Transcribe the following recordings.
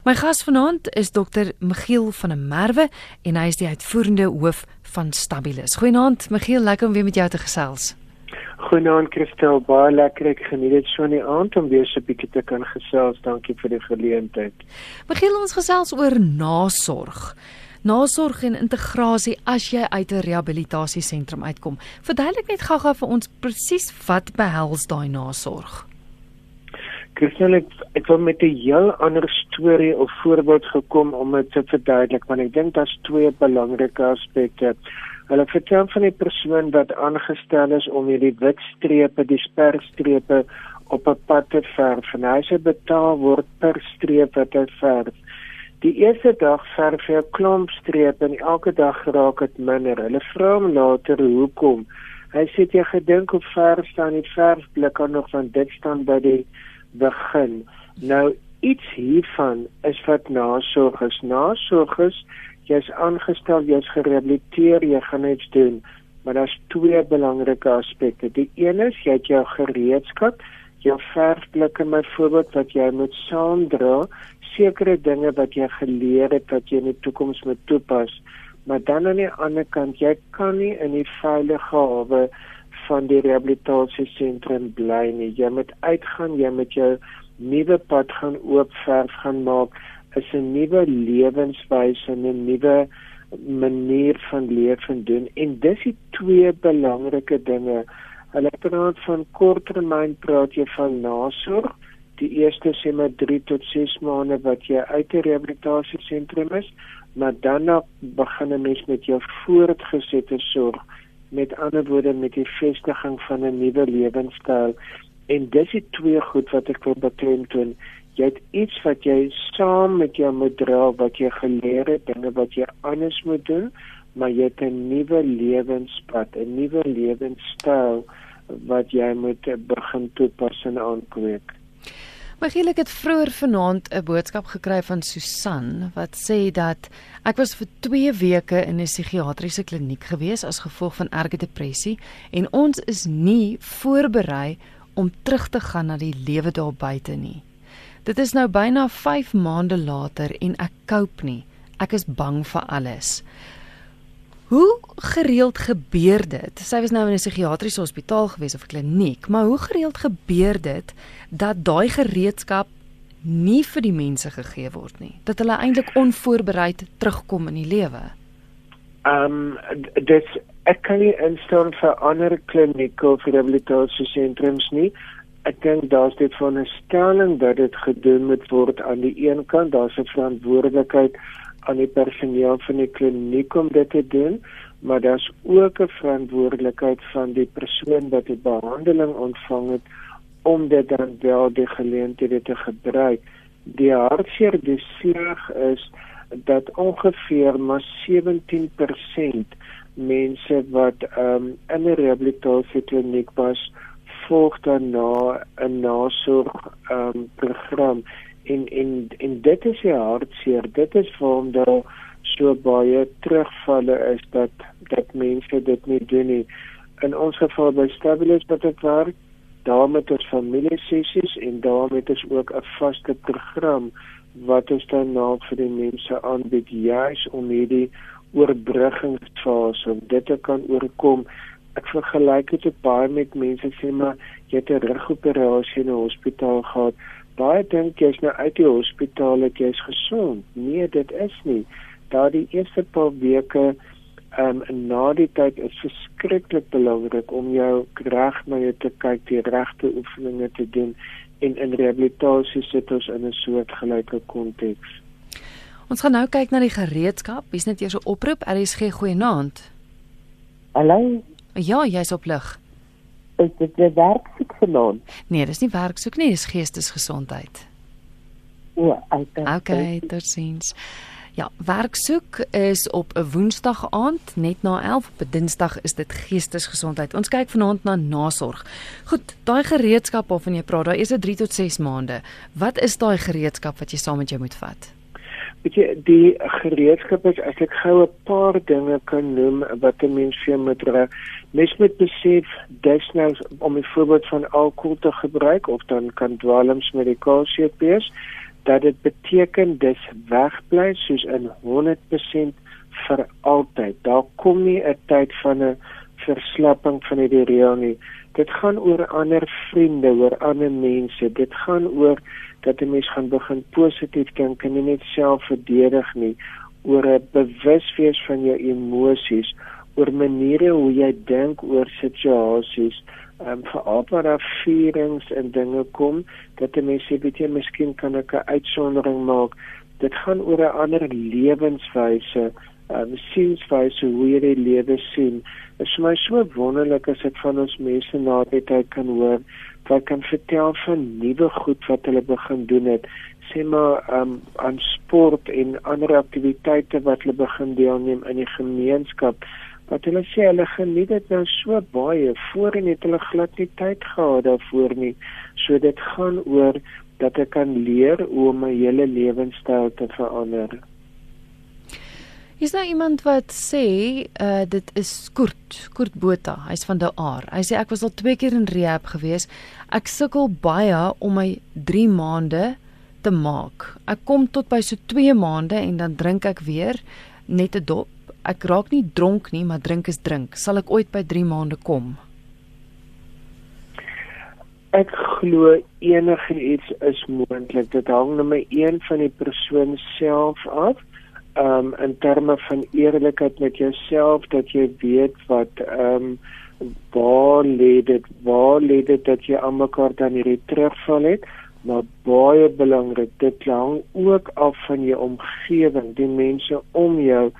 My gas vanaand is dokter Michiel van der Merwe en hy is die uitvoerende hoof van Stabilis. Goeienaand Michiel, lekker om weer met jou te gesels. Goeienaand Christel, baie lekker. Ek geniet dit so in die aand om weer so 'n bietjie te kan gesels. Dankie vir die geleentheid. Michiel, ons gesels oor nasorg. Nasorg en integrasie as jy uit 'n rehabilitasiesentrum uitkom. Verduidelik net gou-gou vir ons presies wat behels daai nasorg. Christel ek ek wil met 'n heel ander storie of voorbeeld gekom om dit te verduidelik want ek dink daar's twee belangrike aspekte. Hulle vertel van 'n persoon wat aangestel is om hierdie wit strepe, die sperstrepe op 'n pad te verf en hy se betaal word per streep wat hy verf. Die eerste dag verf hy 'n klomp strepe en elke dag raak dit minder. Hulle vra hom later hoekom. Hy sê jy gedink op verf staan die verfblik aan nog van dit staan by die begin. Nou iets hiervan is wat nasorg is. Nasorg is jy's aangestel, jy's gerehabiliteer, jy gaan iets doen. Maar daar's twee belangrike aspekte. Die een is jy het jou gereedskap, jou verfblikke byvoorbeeld wat jy moet saamdra, sekere dinge wat jy geleer het wat jy in die toekoms moet toepas. Maar dan aan die ander kant, jy kan nie in die veilige hawe van die rehabilitasiesentrum bly nie. Jy moet uitgaan, jy moet jou nuwe pad gaan oopverf gaan maak. Is 'n nuwe lewenswyse en 'n nuwe manier van leef en doen. En dis die twee belangrike dinge. Hulle praat van korttermyn praat jy van nasorg. Die eerste sê maar 3 tot 6 maande wat jy uit 'n rehabilitasiesentrum is, maar dan begin 'n mens met jou voortgesette sorg met ander woorde met die vestiging van 'n nuwe lewenstyl. En dis die twee goed wat ek wil beklemtoon. Jy het iets wat jy saam met jou moet dra wat jy geleer het dinge wat jy anders moet doen maar jy het 'n nuwe lewenspad 'n nuwe lewenstyl wat jy moet begin toepas en aankweek Magiel ek het vroeër vanaand 'n boodskap gekry van Susan wat sê dat ek was vir 2 weke in 'n psigiatriese kliniek gewees as gevolg van erge depressie en ons is nie voorberei om terug te gaan na die lewe daar buite nie. Dit is nou byna 5 maande later en ek koop nie. Ek is bang vir alles. Hoe gereeld gebeur dit? Sy was nou in 'n psigiatriese hospitaal gewees of kliniek, maar hoe gereeld gebeur dit dat daai gereedskap nie vir die mense gegee word nie? Dat hulle eintlik onvoorbereid terugkom in die lewe? Ehm um, dit ek kan nie instaan vir ander klinieke of rehabilitasiesentrums nie. Ek dink daar's dit van 'n stelling dat dit gedoen moet word aan die een kant, daar's 'n verantwoordelikheid aan die personeel van die kliniek om dit te doen, maar daar's ook 'n verantwoordelikheid van die persoon wat die behandeling ontvang het om dit dan wel die geleenthede te gebruik. Die hartseer die sleg is dat ongeveer maar 17% mense wat um, in 'n rehabilitasiekliniek was, volg dan na 'n nasorg um, program en en en dit is die hartseer. Dit is waarom daar so baie terugvalle is dat dat mense dit nie doen nie. In ons geval by stabilis wat ek werk daarmee het ons familie sessies en daarmee het ons ook 'n vaste program wat ons dan nou vir die mense aanbied juis om hierdie oorbruggingsfase om dit te kan oorkom. Ek vergelyk dit baie met mense sê maar jy het 'n rugoperasie in 'n hospitaal gehad baie dink jy's nou uit die hospitaal ek jy's gesond. Nee, dit is nie. Daardie eerste paar weke ehm um, na die tyd is verskriklik belangrik om jou reg na jou te kyk, die regte oefeninge te doen en in rehabilitasie sit ons in 'n soort gelyke konteks. Ons gaan nou kyk na die gereedskap. Hier's net eers 'n oproep. RSG goeienaand. Hallo. Ja, jy's op lig is dit 'n werksoek vanaand? Nee, dis nie werksoek nie, dis geestesgesondheid. Ja, okay. Okay, totsiens. Ja, werksoek is op 'n Woensdag aand net na 11 op 'n Dinsdag is dit geestesgesondheid. Ons kyk vanaand na nasorg. Goed, daai gereedskap waarvan jy praat, daai is 'n 3 tot 6 maande. Wat is daai gereedskap wat jy saam met jou moet vat? Weet jy, die gereedskap is as ek gou 'n paar dinge kan noem wat 'n mens vir moet dra. Mens moet besef dis nou om 'n voorbeeld van alkohol te gebruik of dan kan dwalms medikasie wees. dat dit beteken dis wegbly soos in 100% vir altyd. Daar kom nie 'n tyd van 'n verslapping van die reël nie. Dit gaan oor ander vriende, oor ander mense. Dit gaan oor dat 'n mens gaan begin positief dink en nie net self verdedig nie, oor 'n bewus wees van jou emosies, oor maniere hoe jy dink oor situasies um, veral waar daar vierings en dinge kom dat mense weet jy miskien kan ek 'n uitsondering maak. Dit gaan oor 'n ander lewenswyse um, sienswyse hoe jy die lewe sien. Dit is vir my so wonderlik as ek van ons mense na die tyd kan hoor wat kan vertel van nuwe goed wat hulle begin doen het. Sê maar um, aan sport en ander aktiwiteite wat hulle begin deelneem in die gemeenskap wat hulle sê hulle geniet dit nou so baie voorheen het hulle glad nie tyd gehad daarvoor nie so dit gaan oor dat ek kan leer om my hele lewenstyl te verander Is daar iemand wat sê uh, dit is Kurt, Kurt Botha, hy's van Daar. Hy sê ek was al twee keer in rehab gewees. Ek sukkel baie om my 3 maande te maak. Ek kom tot by so 2 maande en dan drink ek weer net 'n dop ek raak nie dronk nie, maar drink is drink. Sal ek ooit by 3 maande kom? Ek glo enige iets is moontlik. Dit hang my een van die persoon self af. Um in terme van eerlikheid met jouself dat jy weet wat um waar lê dit? Waar lê dit dat jy aan mekaar dan hierdie terugval het? Maar baie belangrik, dit hang ook af van jou omgewing, die mense om jou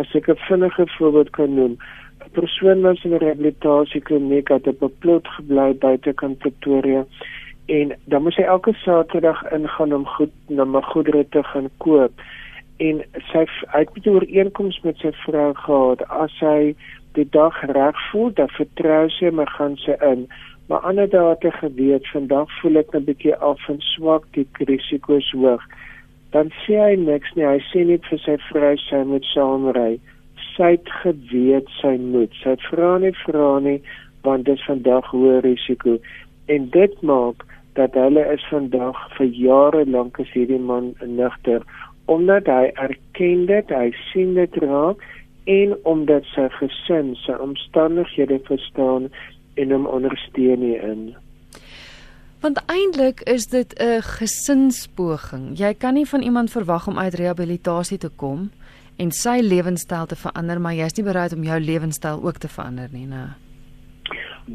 as ek 'n vinnige voorbeeld kan noem, 'n persoon was in 'n rehabilitasiekliniek het op 'n plot gebly buite kan Pretoria en dan moes hy elke Saterdag ingaan om goed na my goedere te gaan koop en sy het 'n ooreenkoms met sy vrou gehad. As hy die dag reg voel dan vertrou sy my gaan sy in. Maar ander dae het hy geweet vandag voel ek 'n bietjie af en swak die risiko is hoog dan sê hy niks nie. Hy sê net vir sy vrou sy moet saamry. Sy het geweet sy moet. Sy het vra nie vra nie want dit is vandag hoë risiko. En dit maak dat hulle is vandag vir jare lank as hierdie man nigter omdat hy erken dit, hy sien dit raak en omdat sy gesin sy omstandighede verstaan en hom ondersteun hierin. Want eintlik is dit 'n gesinspoging. Jy kan nie van iemand verwag om uit rehabilitasie te kom en sy lewenstyl te verander, maar jy's nie bereid om jou lewenstyl ook te verander nie, né?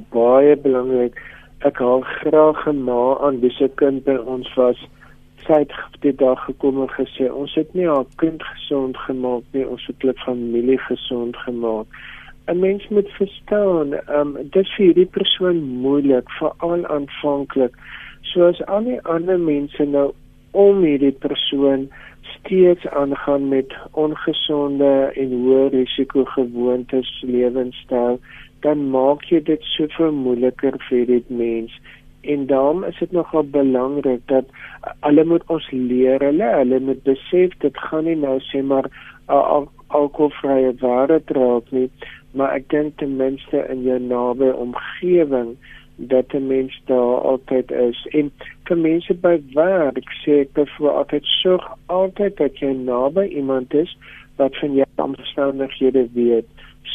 Baie belangrik. Ek hou graag 'n ma aan wie se kind by ons was. Sy het die dag gekom en gesê, "Ons het nie haar kind gesond gemaak nie, ons het hulle familie gesond gemaak." 'n mens moet verstaan, ehm um, dit vir hierdie persoon moeilik, veral aanvanklik. Soos al die ander mense nou om hierdie persoon steeds aangaan met ongesonde en hoë risiko gewoontes lewenstyl, dan maak jy dit soveel moeiliker vir dit mens. En daarom is dit nogal belangrik dat hulle moet ons leer, hulle, hulle moet besef dit gaan nie nou sê maar al alkoholvrye ware draak nie maar ek dink ten minste in jou naby omgewing dat die mens daar altyd is. En vir mense by werk sê ek vir altyd sorg altyd dat jy naby iemand is wat van jou omstandighede weet.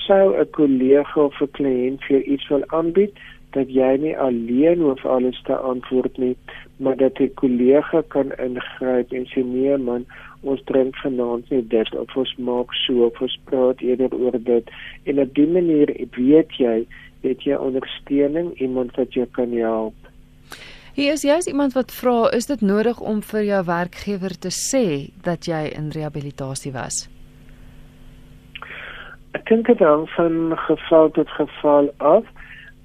Sou 'n kollega of 'n kliënt vir iets wil aanbied dat jy nie alleen hoef alles te antwoord nie maar dat 'n kollega kan ingryp en sê nee man ons drink vanaand nie dit of ons maak so of ons praat eerder oor dit. En op die manier weet jy het jy ondersteuning iemand wat jou kan help. Hier is jy's iemand wat vra is dit nodig om vir jou werkgewer te sê dat jy in rehabilitasie was? Ek dink dit hang van geval tot geval af.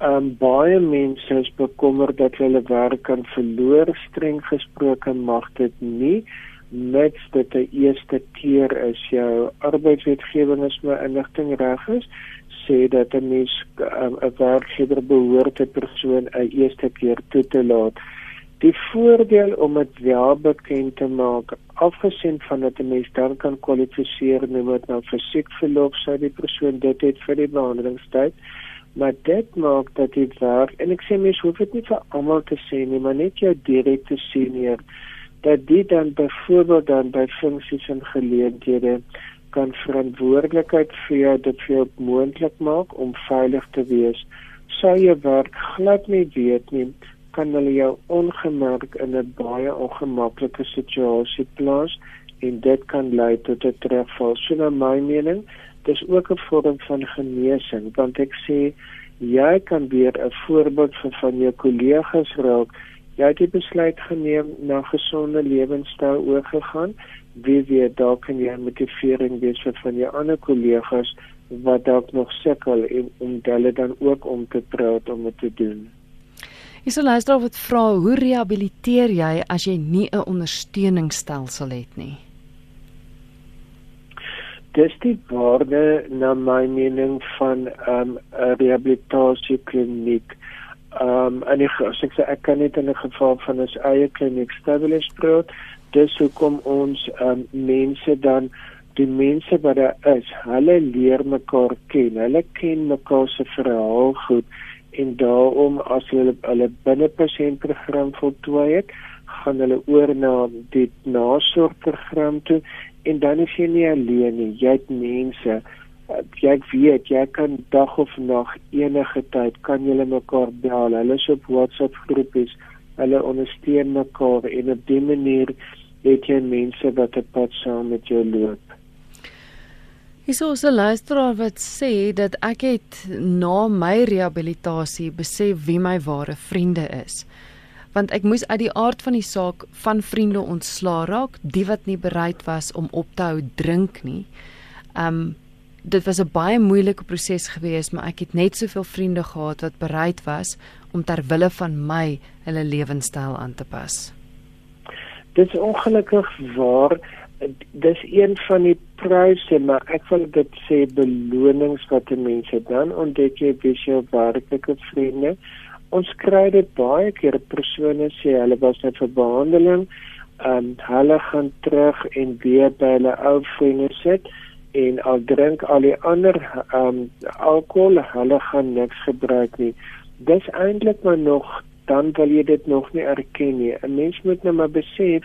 Um baie mense is bekommerd dat hulle werk kan verloor. Streng gesproke mag dit nie net dat die eerste keer is jou arbeidswetgewing is my inligting reg is sê dat 'n mens um, 'n werkgewer behoort 'n persoon 'n eerste keer toe te laat. Die voordeel om dit wel bekend te maak, afgesien van dat 'n mens dan kan kwalifiseer noem dit nou fisiek verlof sou die persoon dit het vir die behandelingstyd, maar dit maak dat dit werk en ek sê mens hoef dit nie vir almal te sê nie, maar net jou direkte senior dat dit dan byvoorbeeld dan by funksies en geleenthede kan verantwoordelikheid vir jou dit vir jou moontlik maak om veilig te wees. Sou jy werk glad nie weet nie, kan hulle jou ongemerk in 'n baie ongemaklike situasie plaas en dit kan lei tot 'n terugval. So na my mening, dis ook 'n vorm van genesing want ek sê jy kan weer 'n voorbeeld vir van jou kollegas raak. Jy het die besluit geneem na gesonde lewenstyl oorgegaan. Wie weet dalk kan jy motivering wees vir van jou ander kollegas wat dalk nog sukkel en om hulle dan ook om te praat om dit te doen. Is hulle luister of dit vra hoe rehabiliteer jy as jy nie 'n ondersteuningsstelsel het nie? dis die waarde na my mening van 'n um, rehabilitasie kliniek. Um en ek sê ek, kan net in 'n geval van 'n eie kliniek establish praat. Dis hoekom ons um mense dan die mense wat daar is, hulle leer mekaar ken. Hulle ken mekaar se verhaal goed en daarom as hulle hulle binne pasiëntprogram voltooi het, gaan hulle oor na die nasorgprogram toe en dan is jy nie alleen nie. Jy het mense. Jy weet jy kan dag of nag enige tyd kan julle mekaar bel. Hulle is op WhatsApp groepies. Hulle ondersteun mekaar en op dié manier het jy mense wat op pad saam met jou loop. Is ons 'n luisteraar wat sê dat ek het na my rehabilitasie besef wie my ware vriende is want ek moes uit die aard van die saak van vriende ontslaa raak, die wat nie bereid was om op te hou drink nie. Um dit was 'n baie moeilike proses geweest, maar ek het net soveel vriende gehad wat bereid was om ter wille van my hulle lewenstyl aan te pas. Dit is ongelukkig waar dis een van die pryse maar ek wil dit sê belonings wat mense dan ontdek jy wie jou werklike vriende ons kry dit baie keer persone sê hulle was net vir behandeling en um, hulle gaan terug en weer by hulle ou vriende sit en al drink al die ander um alkohol hulle gaan niks gebruik nie. Dis eintlik maar nog dan wil jy dit nog nie erken nie. 'n mens moet net nou maar besef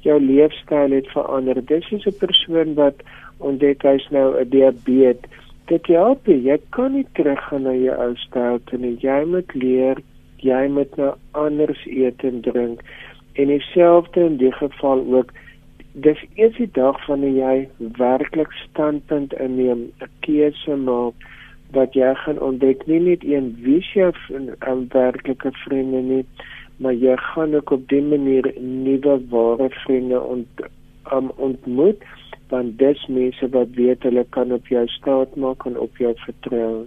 jou leefstyl het verander. Dis is 'n persoon wat ontdek hy's nou 'n diabetes dit help jy kan nie teruggaan na jou ou styl nie. Jy moet leer jy moet nou anders eet en drink. En dieselfde in die geval ook dis eers die dag wanneer jy werklik standpunt inneem 'n keuse maak wat jy gaan ontdek nie net een wie jy 'n werklike vriende nie maar jy gaan ook op die manier nuwe ware vriende ont, um, ontmoet want dis mense wat weet hulle kan op jou staat maak en op jou vertrou.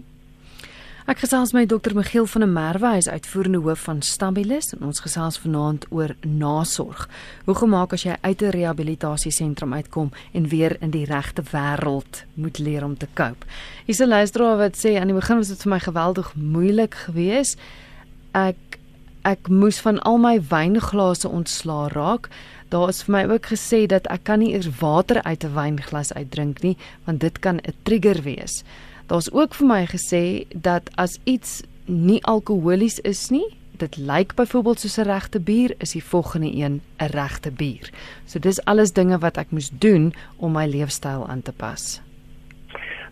Ek gesels met Dr. Miguel van der Merwe, hy is uitvoerende hoof van Stabilis en ons gesels vanaand oor nasorg. Hoe gemaak as jy uit 'n rehabilitasiesentrum uitkom en weer in die regte wêreld moet leer om te cope. Hier's 'n luisteraar wat sê aan die begin was dit vir my geweldig moeilik geweest. Ek ek moes van al my wynglase ontslaa raak. Daar is vir my ook gesê dat ek kan nie eers water uit 'n wynglas uitdrink nie, want dit kan 'n trigger wees. Daar's ook vir my gesê dat as iets nie alkoholies is nie, dit lyk byvoorbeeld soos 'n regte bier, is die volgende een 'n regte bier. So dis alles dinge wat ek moes doen om my leefstyl aan te pas.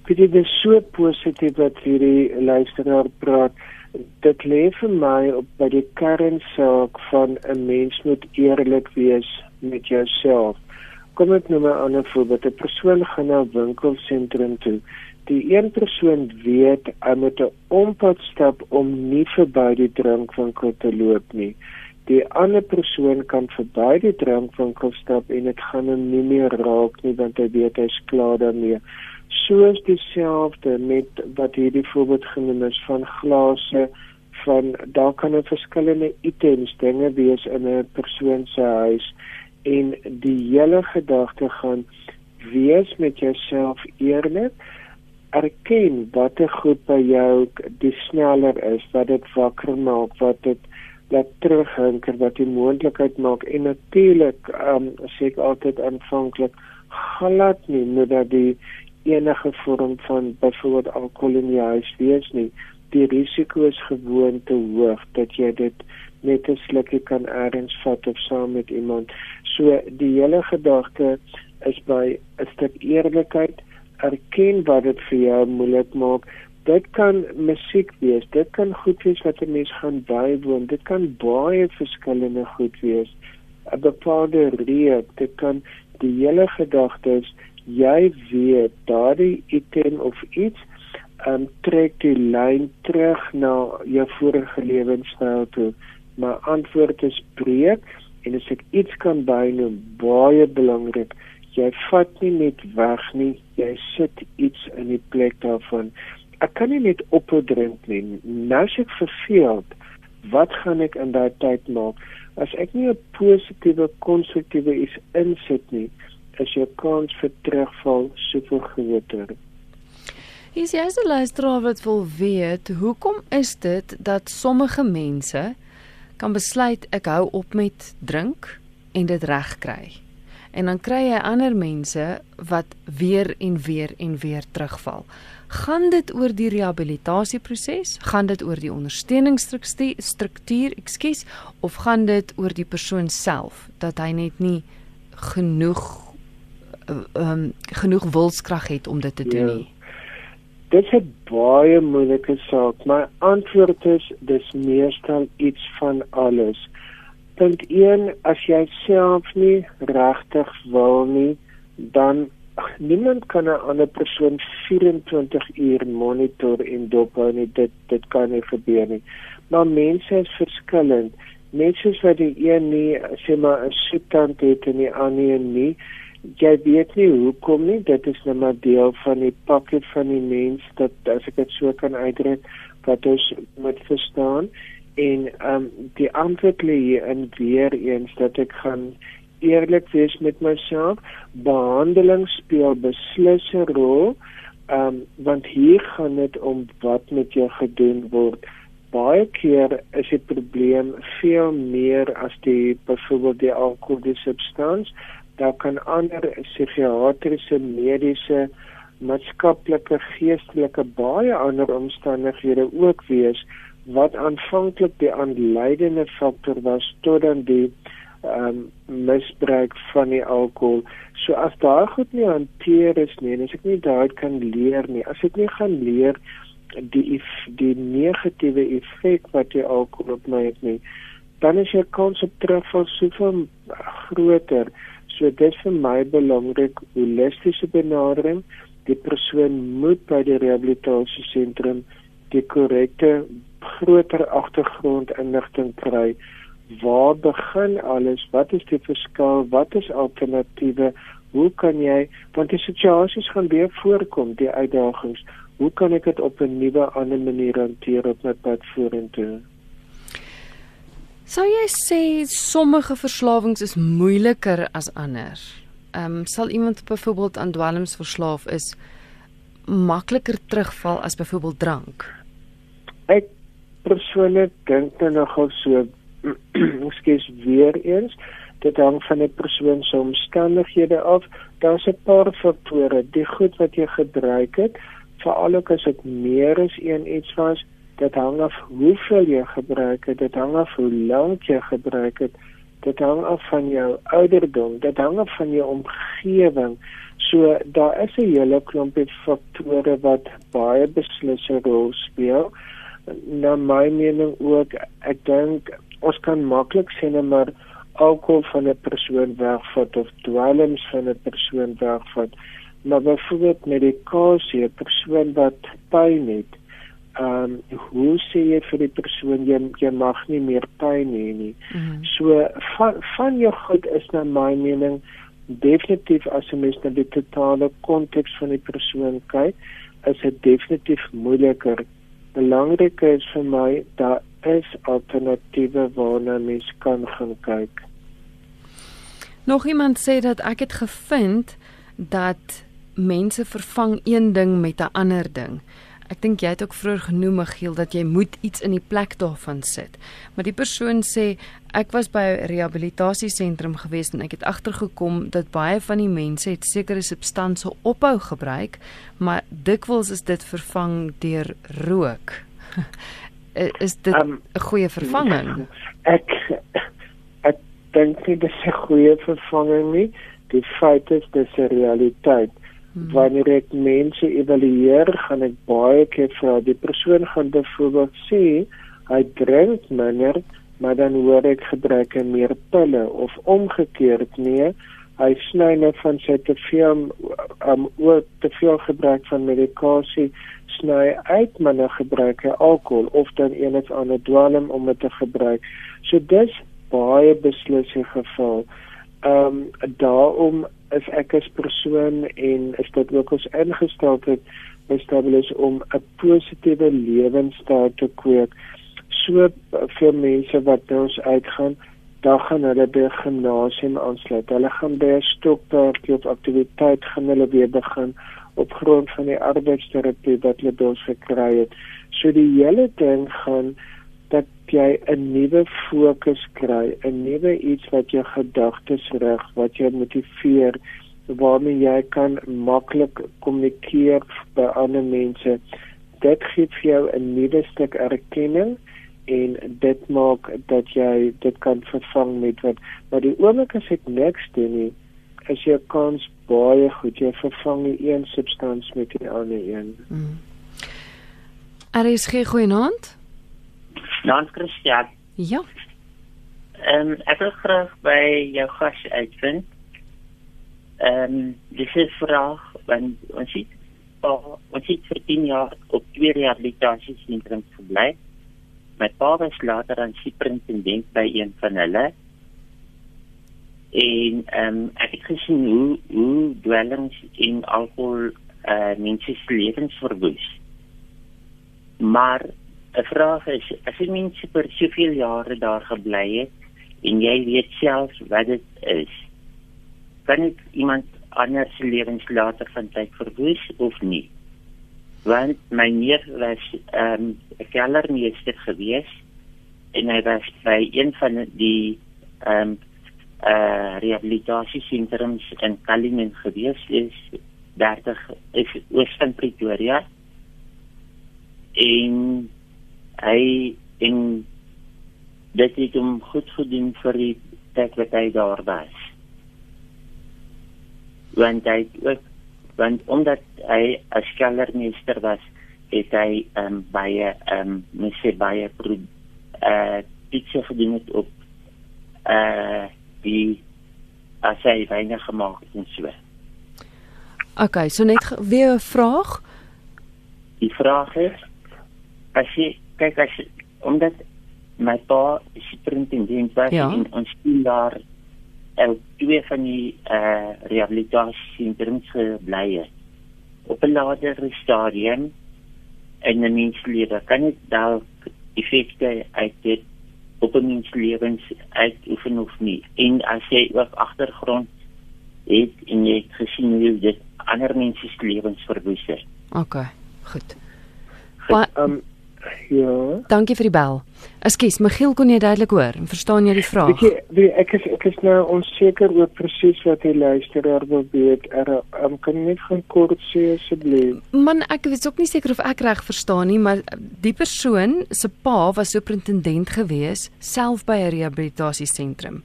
Dit is so positief dat hierdie luisteraar praat dit lê vir my op by die kernsaak van 'n mens moet eerlik wees met jouself. Kom ek aan 'n voorbeeld. 'n Persoon gaan na 'n winkelsentrum toe. Die een persoon weet hy moet 'n ompad stap om nie verby die drankwinkel te loop nie. Die ander persoon kan verby die drankwinkel stap en dit gaan hom nie meer raak nie want hy weet hy's klaar daarmee soos dieselfde met wat hierdie voorbeeld genoem is van glase van daar kan 'n verskillende items dinge wees in 'n persoon se huis en die hele gedagte gaan wees met jouself eerlik erken wat er goed by jou die sneller is wat dit wakker maak wat dit laat terughinker wat die moontlikheid maak en natuurlik um, sê ek altyd aanvanklik glad nie moet dat die enige vorm van byvoorbeeld alkohol in die huis wees nie. Die risiko is gewoon te hoog dat jy dit net 'n slukkie kan eers vat of saam met iemand. So die hele gedagte is by 'n stuk eerlikheid, erken wat dit vir jou moeilik maak. Dit kan musiek wees, dit kan goed wees wat 'n mens gaan bywoon, dit kan baie verskillende goed wees. 'n Bepaalde reuk, dit kan die hele gedagte is jy weet daardie item of iets um, trek die lyn terug na jou vorige lewenstyl toe. My antwoord is breek en as ek iets kan bynoem, baie belangrik, jy vat nie net weg nie, jy sit iets in die plek daarvan. Ek kan nie net ophou drink nie. Nou as ek verveeld, wat gaan ek in daai tyd maak? As ek nie 'n positiewe, konstruktiewe iets insit nie, is jou kans vir terugval soveel groter. Is jy as 'n luisteraar wat wil weet, hoekom is dit dat sommige mense kan besluit ek hou op met drink en dit regkry? En dan kry jy ander mense wat weer en weer en weer terugval. Gaan dit oor die rehabilitasieproses? Gaan dit oor die ondersteuningsstruktuur, ekskuus, of gaan dit oor die persoon self dat hy net nie genoeg ehm um, genoeg wilskrag het om dit te doen ja. nie? Dit is 'n baie moeilike saak. My antwoord is dis meestal iets van alles. Punt 1, as jy self nie regtig wil nie, dan niemand kan 'n ander persoon 24 uur monitor en dophou nie. Dit dit kan nie gebeur nie. Maar mense is verskillend. Mense wat die een nie sê maar 'n soetant het en die ander nie jy weet nie hoekom nie dit is net maar deel van die pakket van die mens dat as ek dit so kan uitdruk wat ons moet verstaan en ehm um, die antwoord lê in weer eens dat ek gaan eerlik wees met myself. Behandeling speel beslis 'n rol ehm um, want hier gaan dit om wat met jou gedoen word. Baie keer is die probleem veel meer as die byvoorbeeld die alkohol die substans. Daar kan ander psigiatriese, mediese, maatskaplike, geestelike baie ander omstandighede ook wees wat aanvanklik die aanleidende faktor was tot dan die um, misbruik van die alkohol. So as daar goed nie hanteer is nie, as ek nie daai kan leer nie, as ek nie gaan leer die die negatiewe effek wat die alkohol op my het nie, dan is jou kans op terugval soveel groter. So dit is vir my belangrik holistiese benadering. Die persoon moet by die rehabilitasiesentrum die korrekte groter agtergrondinligting kry. Waar begin alles? Wat is die verskil? Wat is alternatiewe? Hoe kan jy want die situasies gaan weer voorkom, die uitdagings. Hoe kan ek dit op 'n nuwe ander manier hanteer op my pad vorentoe? Sou jy sê sommige verslawings is moeiliker as ander? Ehm um, sal iemand byvoorbeeld aan dwelms verslaaf is makliker terugval as byvoorbeeld drank? Ek persoonlik dink dan nogal so ekskuus weer eens dit hang van die persoon se omstandighede af. Daar's 'n paar faktore. Die goed wat jy gebruik het, veral ook as dit meer as een iets was, dit hang af hoeveel jy gebruik het, dit hang af hoe lank jy gebruik het, dit hang af van jou ouderdom, dit hang af van jou omgewing. So daar is 'n hele klompie faktore wat baie beslissende rol speel. Na my mening ook, ek dink ons kan maklik sê net maar alkohol van 'n persoon wegvat of dwelms van 'n persoon wegvat. Maar byvoorbeeld medikasie, 'n persoon wat pyn het, ehm um, hoe sê jy vir die persoon jy jy mag nie meer pyn hê nie. Mm -hmm. So van van jou goed is na my mening definitief as jy mens na die totale konteks van die persoon kyk, is dit definitief moeiliker. Belangrik is vir my daar is alternatiewe waarna mens kan gaan kyk. Nog iemand sê dat ek het gevind dat mense vervang een ding met 'n ander ding. Ek dink jy het ook vroeër genoem Giel dat jy moet iets in die plek daarvan sit. Maar die persoon sê ek was by 'n rehabilitasiesentrum gewees en ek het agtergekom dat baie van die mense het sekere substansies ophou gebruik, maar dikwels is dit vervang deur rook. is dit 'n um, goeie vervanging? Ek ek dink nie dit is 'n goeie vervanging nie. Die feit is dis 'n realiteit. Hmm. Wanneer ek mense evalueer, gaan ek baie keer vra die persoon gaan byvoorbeeld sê hy drink minder, maar dan hoor ek gebruik hy meer pille. Of omgekeerd nee hy sny net van sy te veel um oor te veel gebruik van medikasie sny uit maar nou gebruik hy alkohol of dan enigs ander dwelm om dit te gebruik. So dis baie beslis die geval um daarom is ek as persoon en is dit ook ons ingesteldheid bestabilis om 'n positiewe lewenstyl te kweek so vir mense wat ons uitgaan dan gaan hulle by gimnasium aansluit. Hulle gaan by 'n stokperdjie of aktiwiteit gaan hulle weer begin op grond van die arbeidsterapie wat hulle dous gekry het. So die hele ding gaan dat jy 'n nuwe fokus kry, 'n nuwe iets wat jou gedagtes rig, wat jou motiveer waarmee jy kan maklik kommunikeer by ander mense. Dit gee vir jou 'n nuwe stuk erkenning en dit maak dat jy dit kan vervang met wat maar die oomblik as ek niks doen nie is jou kans baie goed jy vervang die een substans met die ander een. Mm. Er is geen goeie naand? Naand Christian. Ja. Ehm um, ek wil graag by jou gas uitvind. Ehm um, dis 'n vraag want ons het ons het vir 10 jaar op twee rehabilitasiesentrums gebly. My pa was later aan superintendent by een van hulle. En ehm um, ek het gesien hoe hoe dwelms en alkohol eh uh, mense se lewens verwoes. Maar 'n vraag is, as jy mense vir soveel jare daar gebly het en jy weet self wat dit is, kan dit iemand anders se lewens later van tyd verwoes of nie? want my neef was ehm um, 'n kellermeester gewees en hy was by een van die ehm um, eh uh, rehabilitasiesentrums in Kalimen gewees is 30 is oos van Pretoria en hy en dit het hom goed gedoen vir die tyd wat hy daar was want hy ook want omdat hy 'n skellermeester was het hy um, baie ehm um, mense baie pro eh uh, pizza gedoen het op eh uh, die as hy weinig gemaak het en so. Okay, so net weer 'n vraag. Die vraag is as jy kyk as omdat my pa superintendent was ja. en ons sien daar en twee van die eh uh, rehabilitasiesentrums gebly het. Op 'n later stadium in 'n mens lewe kan dit dalk effekte uit dit op 'n mens lewens uitoefen of nie. En as jy ook agtergrond het en jy het gesien hoe dit ander mense se lewens verwoes het. OK, goed. Ehm um, Ja. Dankie vir die bel. Ekskuus, Michiel kon jy duidelik hoor en verstaan jy die vraag? Weet jy, weet, ek is ek is nou onseker oor presies wat hy luisteraar wil weet. Er um, kan net gaan kort sê asseblief. Man, ek weet ook nie seker of ek reg verstaan nie, maar die persoon se pa was superintendent gewees self by 'n rehabilitasiesentrum.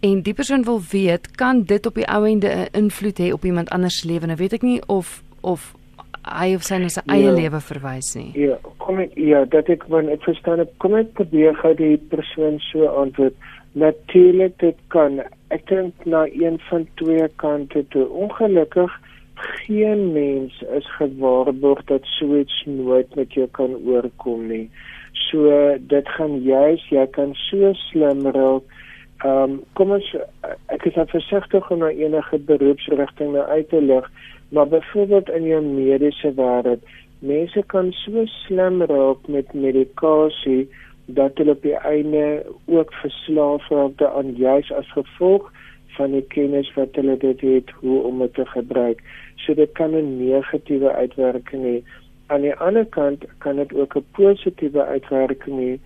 En die persoon wil weet, kan dit op die ou ende 'n invloed hê op iemand anders se lewe? Nou weet ek nie of of hy of sy na sy eie ja, lewe verwys nie. Ja, kom ek ja, dat ek want ek verstaan ek kom ek probeer gou die persoon so antwoord. Natuurlik dit kan ek dink na een van twee kante toe. Ongelukkig geen mens is gewaarborg dat so iets nooit met jou kan oorkom nie. So dit gaan juis jy kan so slim raak. Ehm um, kom ons ek is versigtig om na enige beroepsrigting nou uit te lig. Maar byvoorbeeld in jou mediese wêreld, mense kan so slim raak met medikasie dat hulle op die einde ook verslaaf raak daaraan juis as gevolg van die kennis wat hulle dit het hoe om dit te gebruik. So dit kan 'n negatiewe uitwerking hê. Aan die ander kant kan dit ook 'n positiewe uitwerking hê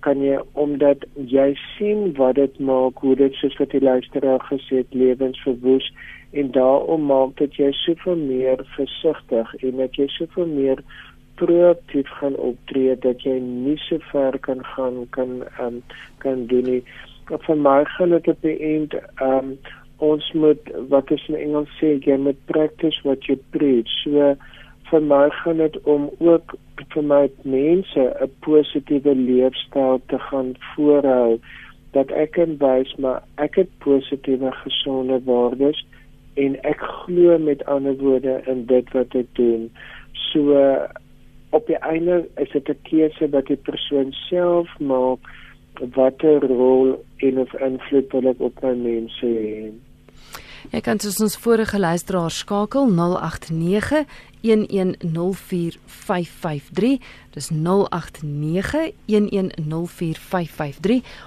kan jy omdat jy sien wat dit maak hoe dit soos wat die luisteraar gesê het lewens verwoes en daarom maak dit jy soveel meer versigtig en dat jy soveel meer proaktief gaan optree dat jy nie so ver kan gaan kan um, kan doen nie. Vir my dit op die eind um, ons moet wat is in Engels sê jy moet practice what you preach. So vir my gaan dit om ook vir my mense 'n positiewe leefstyl te gaan voorhou dat ek kan wys maar ek het positiewe gesonde waardes en ek glo met ander woorde in dit wat ek doen. So op die einde is dit 'n keuse wat die persoon self maak watter rol en of invloed wil ek op my mense hê. Jy kan soos ons vorige luisteraar skakel 089 1104553 dis 0891104553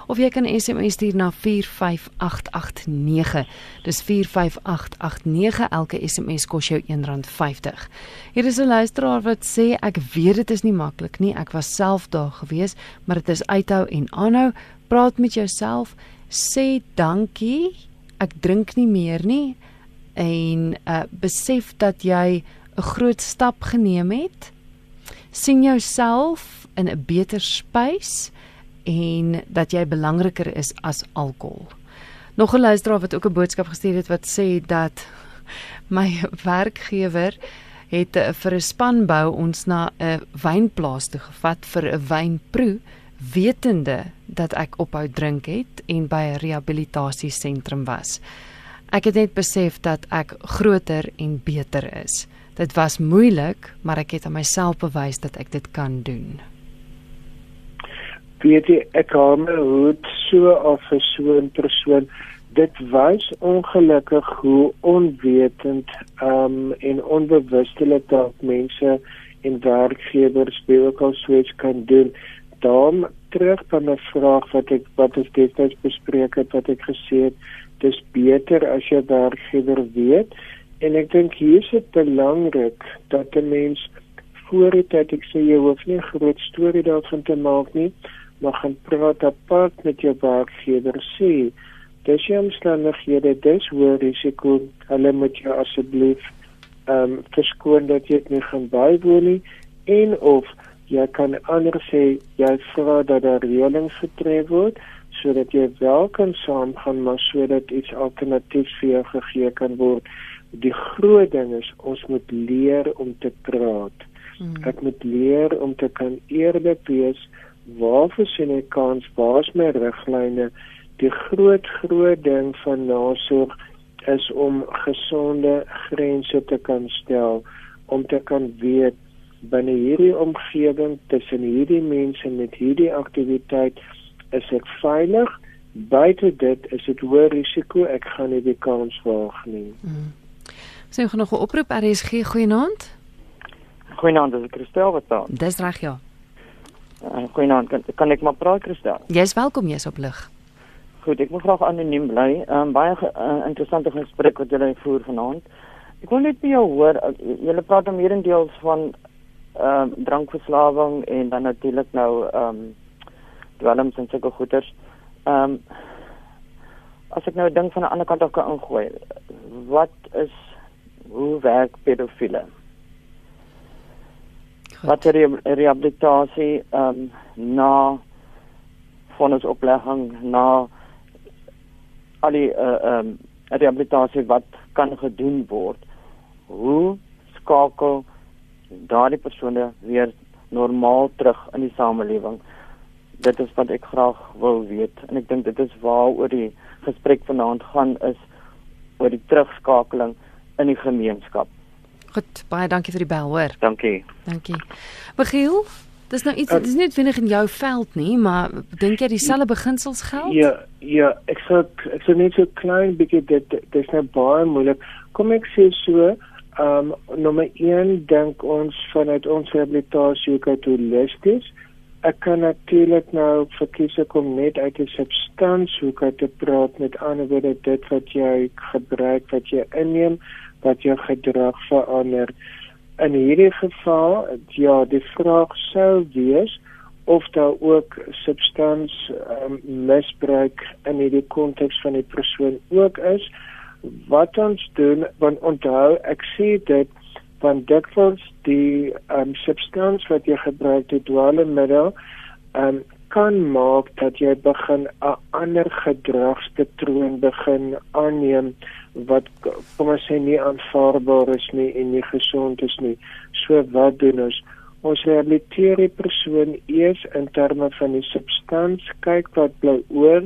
of jy kan SMS stuur na 45889 dis 45889 elke SMS kos jou R1.50 Hier is 'n luisteraar wat sê ek weet dit is nie maklik nie. Ek was self daar gewees maar dit is uithou en aanhou. Praat met jouself. Sê dankie ek drink nie meer nie en uh, besef dat jy 'n groot stap geneem het. sien jouself in 'n beter spys en dat jy belangriker is as alkohol. Nog 'n luisteraar wat ook 'n boodskap gestuur het wat sê dat my werkgewer het uh, vir 'n spanbou ons na 'n wynplaas toe gevat vir 'n wynproe wetende dat ek ophou drink het en by 'n rehabilitasiesentrum was. Ek het net besef dat ek groter en beter is. Dit was moeilik, maar ek het aan myself bewys dat ek dit kan doen. Weet jy, ek kom uit so of so 'n persoon dit wys ongelukkig hoe onwetend um en onbewustelik dat mense en werkgewers baie ook al swets kan doen daarom terug van 'n vraag wat ek wat ons destyds bespreek het wat ek gesê het dis beter as jy werkgewer weet. En ek dink hier is dit belangrik dat 'n mens voor dit dat ek sê jy hoef nie 'n groot storie daarvan te maak nie maar gaan praat apart met jou werkgewer. Sê dis jy omstandighede dis hoor risiko. Hulle moet jou asseblief ehm um, verskoon dat jy dit nie gaan bywoon nie. En of jy kan anders sê jy vra dat daar reëlings getref word sodat jy wel kan saamgaan maar sodat iets alternatiefs vir jou gegee kan word. Die groot ding is ons moet leer om te praat. Hmm. Ek moet leer om te kan eerlik wees waar sien ek kans, waar is my riglyne? Die groot groot ding van nasorg is om gesonde grense te kan stel om te kan weet binne hierdie omgewing tussen hierdie mense met hierdie aktiwiteit is ek veilig? Buite dit is dit hoë risiko. Ek gaan nie die kans waag nie. Hmm. sien so, nog 'n oproep RSG goeienaand. Goeienaand dis Christel wat daar dis reg ja. Uh, goeienaand. Kan, kan ek maar praat Christel? Jy's welkom jy's op lig. Goed ek moet graag anoniem bly. Um, baie uh, interessante gesprek wat julle voer vanaand. Ek wil net by jou hoor uh, julle praat om hierendeels van ehm um, drankverslawing en dan natuurlik nou ehm um, dwelms en sulke goeters. Ehm um, as ek nou 'n ding van 'n ander kant af kan ingooi, wat is hoe werk pedofiele? Wat is die rehabilitasie ehm um, na vonnisoplegging na al die eh, ehm uh, um, rehabilitasie wat kan gedoen word? Hoe skakel daardie persone weer normaal terug in die samelewing. Dit is wat ek graag wil weet en ek dink dit is waaroor die gesprek vanaand gaan is oor die terugskakeling in die gemeenskap. Goed, baie dankie vir die bel, hoor. Dankie. Dankie. Michiel, dis nou iets, dis net wenig in jou veld nie, maar dink jy dieselfde beginsels geld? Ja, ja, ek sê ek sê net so klein bietjie dit dis nou baie moeilik. Kom ek sê so, Ehm um, nommer 1 dink ons vanuit ons rehabilitasie hoe dit holisties. Ek kan natuurlik nou verkies om net uit die substans hoe kan te praat met ander woorde dit wat jy gebruik wat jy inneem wat jou gedrag verander. In hierdie geval ja, die vraag sou wees of daar ook substans um, misbruik in hierdie konteks van die persoon ook is wat ons doen want onthou ek sê dit want dikwels die um, substans wat jy gebruik die dwaalmiddel um, kan maak dat jy begin 'n ander gedragspatroon begin aanneem wat kom ons sê nie aanvaarbaar is nie en nie gesond is nie. So wat doen ons? Ons rehabiliteer die persoon eers in terme van die substans, kyk wat bly oor.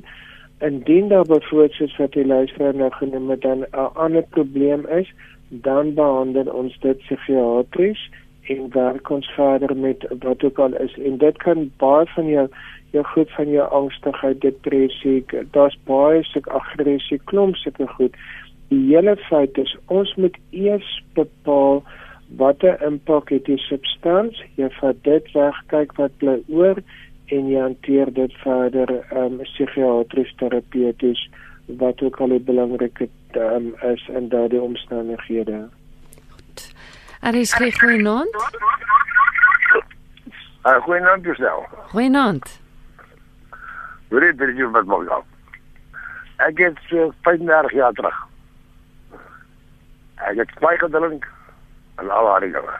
Indien daar byvoorbeeld soos wat die luisteraar nou genoem het dan 'n ander probleem is, dan behandel ons dit psigiatries en werk ons verder met wat ook al is en dit kan baie van jou jou goed van jou angstigheid, depressie, daar's baie sulke aggressie, klomp sulke goed. Die hele feit is ons moet eers bepaal watter impak het die substans, jy vat dit weg, kyk wat bly oor en jy hanteer dit verder um, psigiatries terapeuties wat ook al belangrik um, is in daardie omstandighede. Er is geen goeienaand. Uh, goeienaand jouself. Goeienaand. Hoe het jy wat maak dan? Ek het so 35 jaar terug. Ek het baie gedrink en al haar dinge.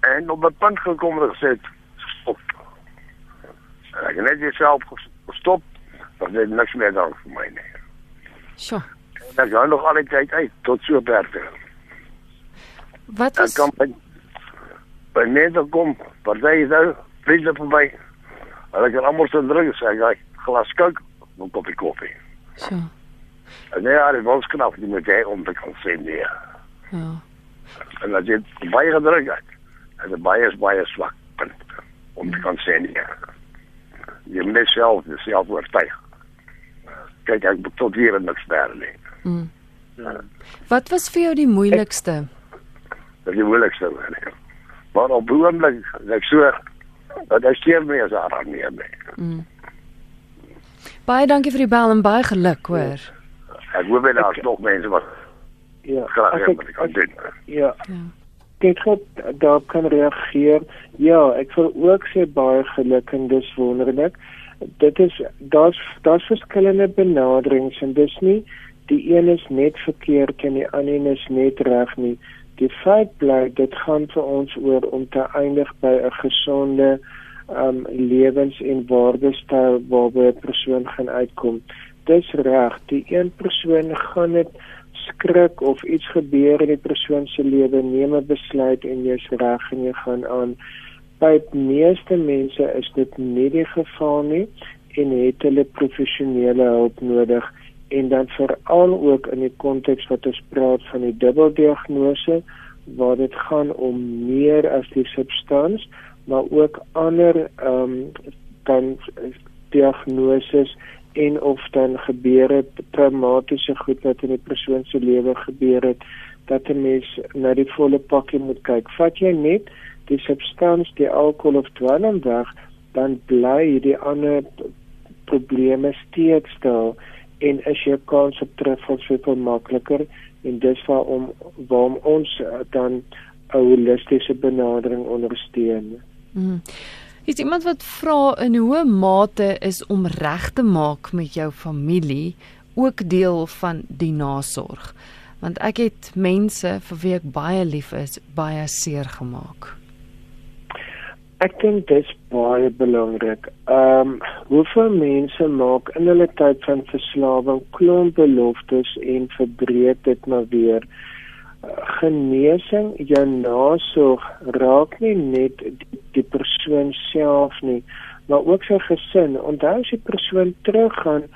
En op 'n punt gekom en gesê. En ek het net jouself gestop, want dit niks meer dan vir my nie. Sjoe. En ek gaan nog al die tyd uit tot so ver. Wat Ek kan by by mense kom, party is nou vriende vir my. Hulle kan almal se drink sê ek glas kook, 'n koppie koffie. so? En nee, hy was knap die met hy om te kan sê nee. Ja. En as jy baie gedruk het, en dit baie is baie swak punt om te kan sê nee. Jy moet self self oortuig. Kyk, ek moet tot hier en niks verder nie. Mm. Wat was vir jou die moeilikste? Is die moeilikste werk. Maar op die oomblik, ek so dat ek steur nie as daar nie nie. Mm. Baie dankie vir die bel en baie geluk, hoor. Ek hoop jy daar's nog mense wat Ja. graag as wil ek- kan doen. Ja. Ja. Dit het daarop kan reageer. Ja, ek wil ook sê baie geluk en dis wonderlik. Dit is daar's daar's verskillende benaderings en dis nie die een is net verkeerd en die ander is net reg nie. Die feit bly dit gaan vir ons oor om te eindig by 'n gesonde um lewens- en waardestyl waarby 'n persoon gaan uitkom. Dis reg, die een persoon gaan dit skrik of iets gebeur in die persoon se lewe, neem 'n besluit en jy's reg en jy gaan aan. By meeste mense is dit nie die geval nie en het hulle professionele hulp nodig en dan veral ook in die konteks wat ons praat van die dubbeldiagnose waar dit gaan om meer as die substans maar ook ander ehm um, dan diagnoses en of dan gebeure traumatiese goed wat in die persoon se lewe gebeur het dat 'n mens na die volle pakkie moet kyk. Vat jy net die substans, die alkohol of dwelm weg, dan bly die ander probleme steeds daar en is jou kans op terugval soveel makliker en dis waarom waarom ons dan 'n holistiese benadering ondersteun. Mm. Is iemand wat vra in hoe mate is om reg te maak met jou familie ook deel van die nasorg? Want ek het mense vir wie ek baie lief is, baie seer gemaak. Ek dink dit is baie belangrik. Ehm um, hoeveel mense maak in hulle tyd van verslawing klomp beloftes en verbreek dit maar weer. Genesing, jou nasorg raak nie net die, die persoon self nie, maar ook sy gesin. Onthou as die persoon teruggaan